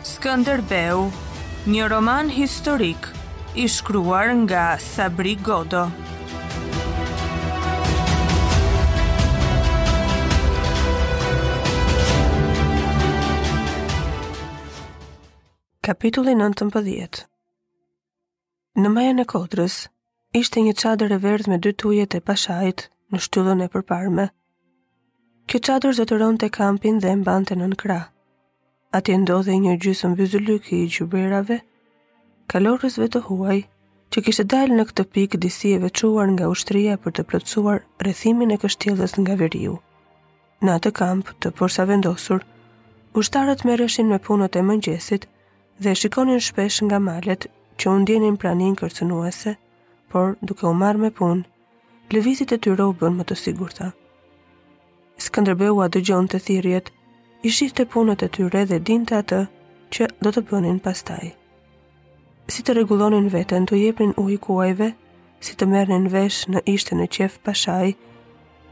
Skënderbeu, një roman historik i shkruar nga Sabri Godo. Kapitulli 19 Në majën e kodrës, ishte një çadër e verdhë me dy tujat e pashait në shtyllën e përparme. Kjo çadër zotëronte kampin dhe e mbante nën krah. Aty ndodhej një gjysmë byzylyk i gjyrebave, kalorësve të huaj, që kishte dalë në këtë pikë disi e veçuar nga ushtria për të plotësuar rrethimin e kështjellës nga veriu. Në atë kamp të porsavendosur, ushtarët merreshin me punët e mëngjesit, dhe shikonin shpesh nga malet që u ndienin praninë kërcënuese, por duke u marrë me punë, lëvizjet e tyre u bënë më të sigurta. Skënderbeu ua dëgjonte thirrjet, i shihte punët e tyre dhe dinte atë që do të bënin pastaj. Si të rregullonin veten e t'u jepnin ujë kuajve, si të merrnin vesh në ishte në qejf pashai,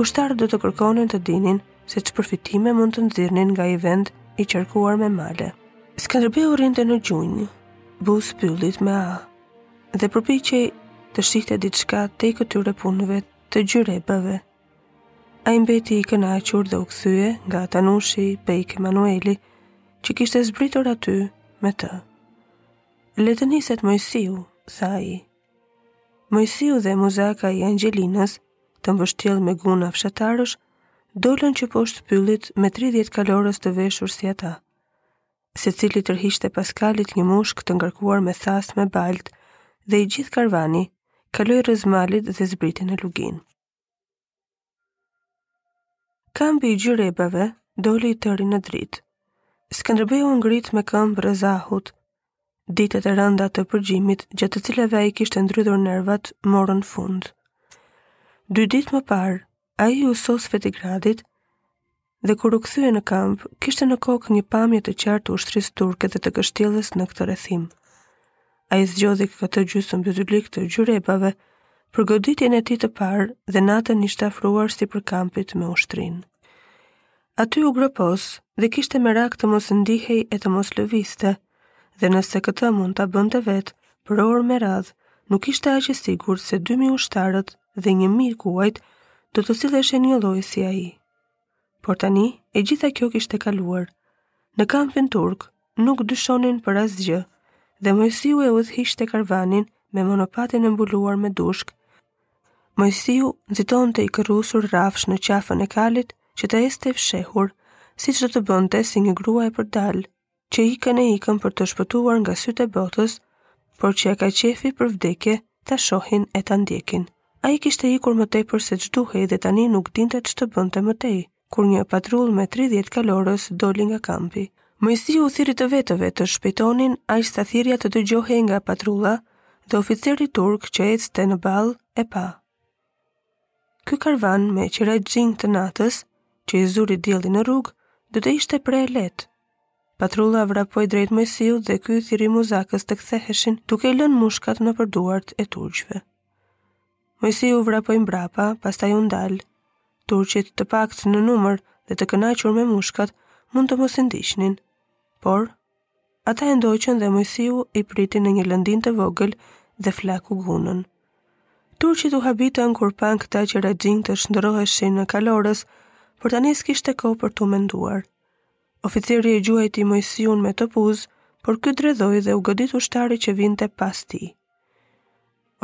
ushtarët do të kërkonin të dinin se ç'përfitime mund të nxirrnin nga ai vend i qarkuar me male. Skënderbeu rrinte në gjunjë, buzë pyllit me ah, dhe përpiqej të shihte diçka tej këtyre punëve të gjyrebave. Ai mbeti i kënaqur dhe u kthye nga Tanushi. Pejk Emanueli, që kishte zbritur aty me të. Le të niset Moisiu, tha ai. Moisiu dhe Muzaka i Angjelinës, të mbështjellë me guna fshatarësh, dolën që poshtë pyllit me 30 kalorës të veshur si ata. Secili tërhiqte pas kalit një mushkë të ngarkuar me thasë me baltë dhe i gjithë karvani, kaloi rrëzë malit dhe zbriti në luginë. Kampi i gjyrebave doli i tëri në dritë. Skënderbeu u ngrit më këmbë rrëzë ahut, Ditët e rënda të përgjimit, gjatë të cilave ai kishte ndrydhur nervat, morën fund. Dy ditë më parë, ai iu qas Sfetigradit dhe kur u kthye në kamp, kishte në kokë një pamje të qartë të ushtrisë turke dhe të kështjellës në këtë rrethim. Ai zgjodhi këtë gjysmë byzylyk të gjyrebave për goditjen e tij të parë dhe natën ishte afruar sipër kampit me ushtrinë. Aty u gropos dhe kishte merak të mos ndihej e të mos lëviste, dhe nëse këtë mund ta bënte vetë, për orë me radhë, nuk ishte aq i sigurt se 2.000 ushtarët dhe 1.000 kuajt do të silleshin njëlloj si ai. Por tani, e gjitha kjo kishte kaluar. Në kampin turk, nuk dyshonin për asgjë, dhe Moisiu e udhëhiqte karvanin në monopatin e mbuluar me dushk. Moisiu nxitonte i kërrusur rrafsh në qafën e kalit që të ishte i fshehur, siç do të bënte si një grua e përdalë, që ikën e ikën për të shpëtuar nga sytë e botës, por që ia ka qejfi për vdekje ta shohin e ta ndjekin. Ai kishte ikur më tepër se ç'duhej dhe tani nuk dinte ç'të bënte më tej, kur një patrullë me 30 kalorës doli nga kampi. Moisiu u thirri të vetëve të shpejtonin aq sa thirrja të dëgjohej nga patrulla dhe oficeri turk që ecte në ballë e pa. Ky karvan me qiraxhinj të natës, që i zuri dielli në rrugë, do të ishte pre e lehtë. Patrulla vrapoi drejt Moisiut dhe ky thirri Muzakës të ktheheshin duke i lënë mushkat nëpër duart e turqve. Moisiu vrapoi mbrapa, pastaj u ndal. Turqit, të paktë në numër dhe të kënaqur me mushkat, mund të mos i ndiqnin. Por, ata e ndoqën dhe Moisiu i priti në një lëndinë të vogël dhe flaku gunën. Turqit u habitën kur panë këta qiraxhinj të shndërroheshin në kalorës, por tani s'kishte kohë për t'u menduar. Oficeri e gjuajti Moisiun me topuz, por ky dredhoi dhe u godit ushtari që vinte pas tij.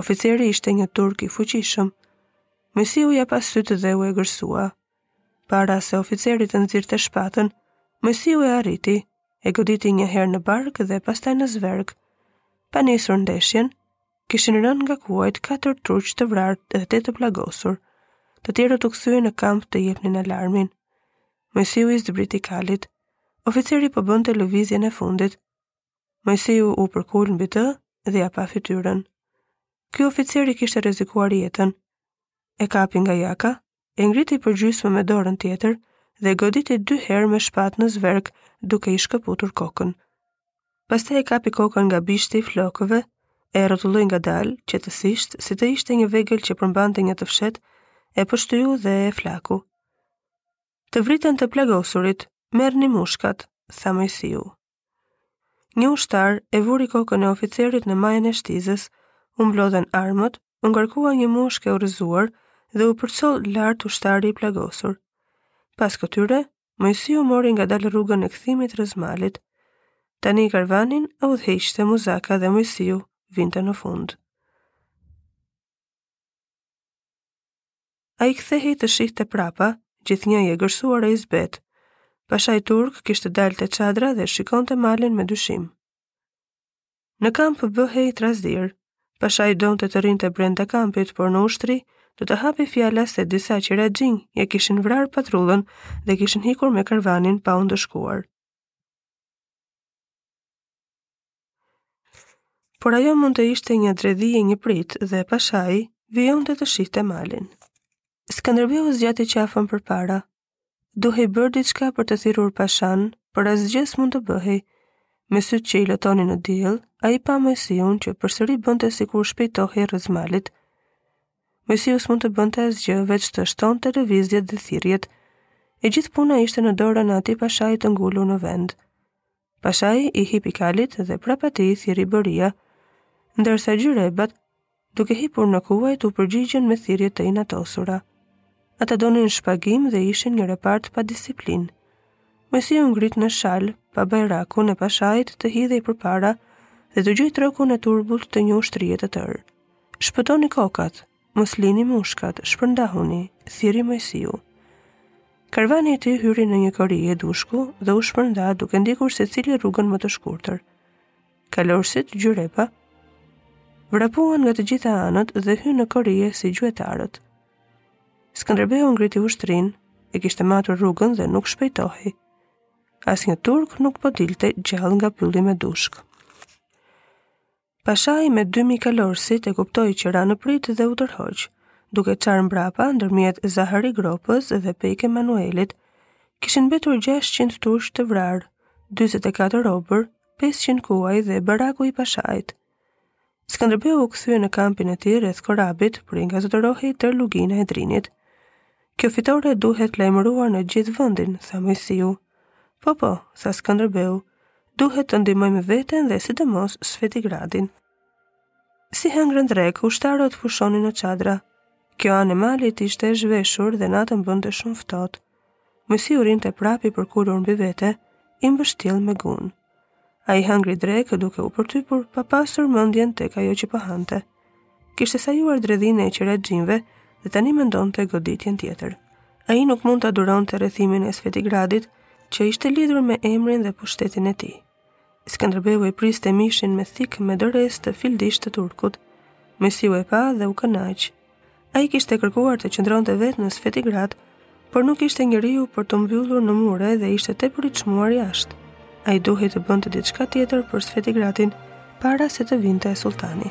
Oficeri ishte një turk i fuqishëm. Moisiu ia pa sytë dhe u egërsua. Para se oficeri të nxirrte shpatën, Moisiu e arriti, e goditi një herë në bark dhe pastaj në zverk. Pa nisur ndeshjen, kishin rënë nga kuajt katër turq të vrarë dhe tetë të plagosur. Të tjerët u kthyen në kamp të jepnin alarmin. Moisiu i zbriti kalit. Oficeri po bënte lëvizjen e fundit. Moisiu u përkul mbi të dhe ia pa fytyrën. Ky oficer i kishte rrezikuar jetën. E kapi nga jaka, e ngriti përgjysmë me dorën tjetër dhe goditi dy herë me shpatë në zverk duke i shkëputur kokën. Pastaj e kapi kokën nga bishti i flokëve, e rrotulloi ngadalë, qetësisht, si të ishte një vegël që përmbante një të fshehtë, e pështyu dhe e flaku. Të vriten të plagosurit, merrni mushkat, tha Moisiu. Një ushtar e vuri kokën e oficerit në majën e shtizës, u mblodhën armët, u ngarkua një mushkë e rrëzuar dhe u përcoll lart ushtari i plagosur. Pas këtyre, Moisiu mori ngadalë rrugën e kthimit rrëzë malit. Tani karvanin e udhëhiqte Muzaka dhe Moisiu vinte në fund. Ai kthehej të shihte prapa, gjithnjë i egërsuar e i zbetë. Pashai turk kishte dalë te çadra dhe shikonte malin me dyshim. Në kamp bëhej trazirë, pashai donte të rrinte brenda kampit, por në ushtri, do të hapej fjala se disa qiraxhinj ia kishin vrarë patrullën dhe kishin ikur me karvanin pa u ndëshkuar. Por ajo mund të ishte një dredhi e një pritë dhe pashai vijonte të shihte malin. Skënderbeu zgjati qafën përpara. Duhej bërë diçka për të thirrur pashanë, por asgjë s'mund të bëhej. Me sytë që i lotonin në diell, ai pa Moisiun që përsëri bënte sikur shpejtohej rrëzë malit. Moisiu s'mund të bënte asgjë veç të shtonte lëvizjet dhe thirrjet. E gjithë puna ishte në dorën e atij pashai të ngulur në vend. Pashai i hipi kalit dhe prapa tij thirri boria, ndërsa gjyrebat, duke hipur në kuajt, u përgjigjën me thirrje të inatosura. Ata donin shpagim dhe ishin një repart pa disiplinë. Moisiu u ngrit në shalë, pa bajrakun e pashait të hidhej përpara dhe dëgjoi trokun e turbullt të një ushtrie të tërë. Shpëtoni kokat, Mos lini mushkat, shpërndahuni, thirri Moisiu. Karvani i tij hyri në një korie dushku dhe u shpërnda duke ndjekur secili rrugën më të shkurtër. Kalorësit gjyrepa vrapuan nga të gjitha anët dhe hynë në korie si gjuetarët. Skënderbeu ngriti ushtrinë, e kishte matur rrugën dhe nuk shpejtohej. Asnjë turk nuk po dilte gjallë nga pylli me dushk. Pashai me dy mijë kalorësit e kuptoi që ra në pritë dhe u tërhoq, duke çarë mbrapa ndërmjet Zahari Gropës dhe Pejk Emanuelit. Kishin mbetur 600 turq të vrarë, 44 robër, 500 kuaj dhe bajraku i Pashait. Skënderbeu u kthye në kampin e tij rreth Korabit, prej nga zotërohej tërë lugina e Drinit. Kjo fitore duhet lajmëruar në gjithë vendin, tha Moisiu. Po po, tha Skënderbeu, duhet të ndihmojmë veten dhe sidomos Sfetigradin. Si hëngrën drekë, ushtarët pushonin në çadra. Kjo anë e malit ishte e zhveshur dhe natën bënte shumë ftohtë. Moisiu rrinte prapë i përkulur mbi vete, i mbështjellë me gunë. Ai hëngri drekë duke u përtypur pa pasur mendjen tek ajo që po hante. Kishte sajuar dredhinë e qiraxhinjve dhe tani mendonte goditjen tjetër. Ai nuk mund ta duronte rrethimin e Sfetigradit që ishte lidhur me emrin dhe pushtetin e tij. Skënderbeu e priste mishin me thikën me dorezë të fildishtë të turkut. Moisiu e pa dhe u kënaq. Ai kishte kërkuar të qëndronte vetë në Sfetigrad, por nuk ishte njeriu për t'u mbyllur në mure dhe ishte tepër i çmuar jashtë. Ai duhej të bënte diçka tjetër për Sfetigradin para se të vinte sulltani.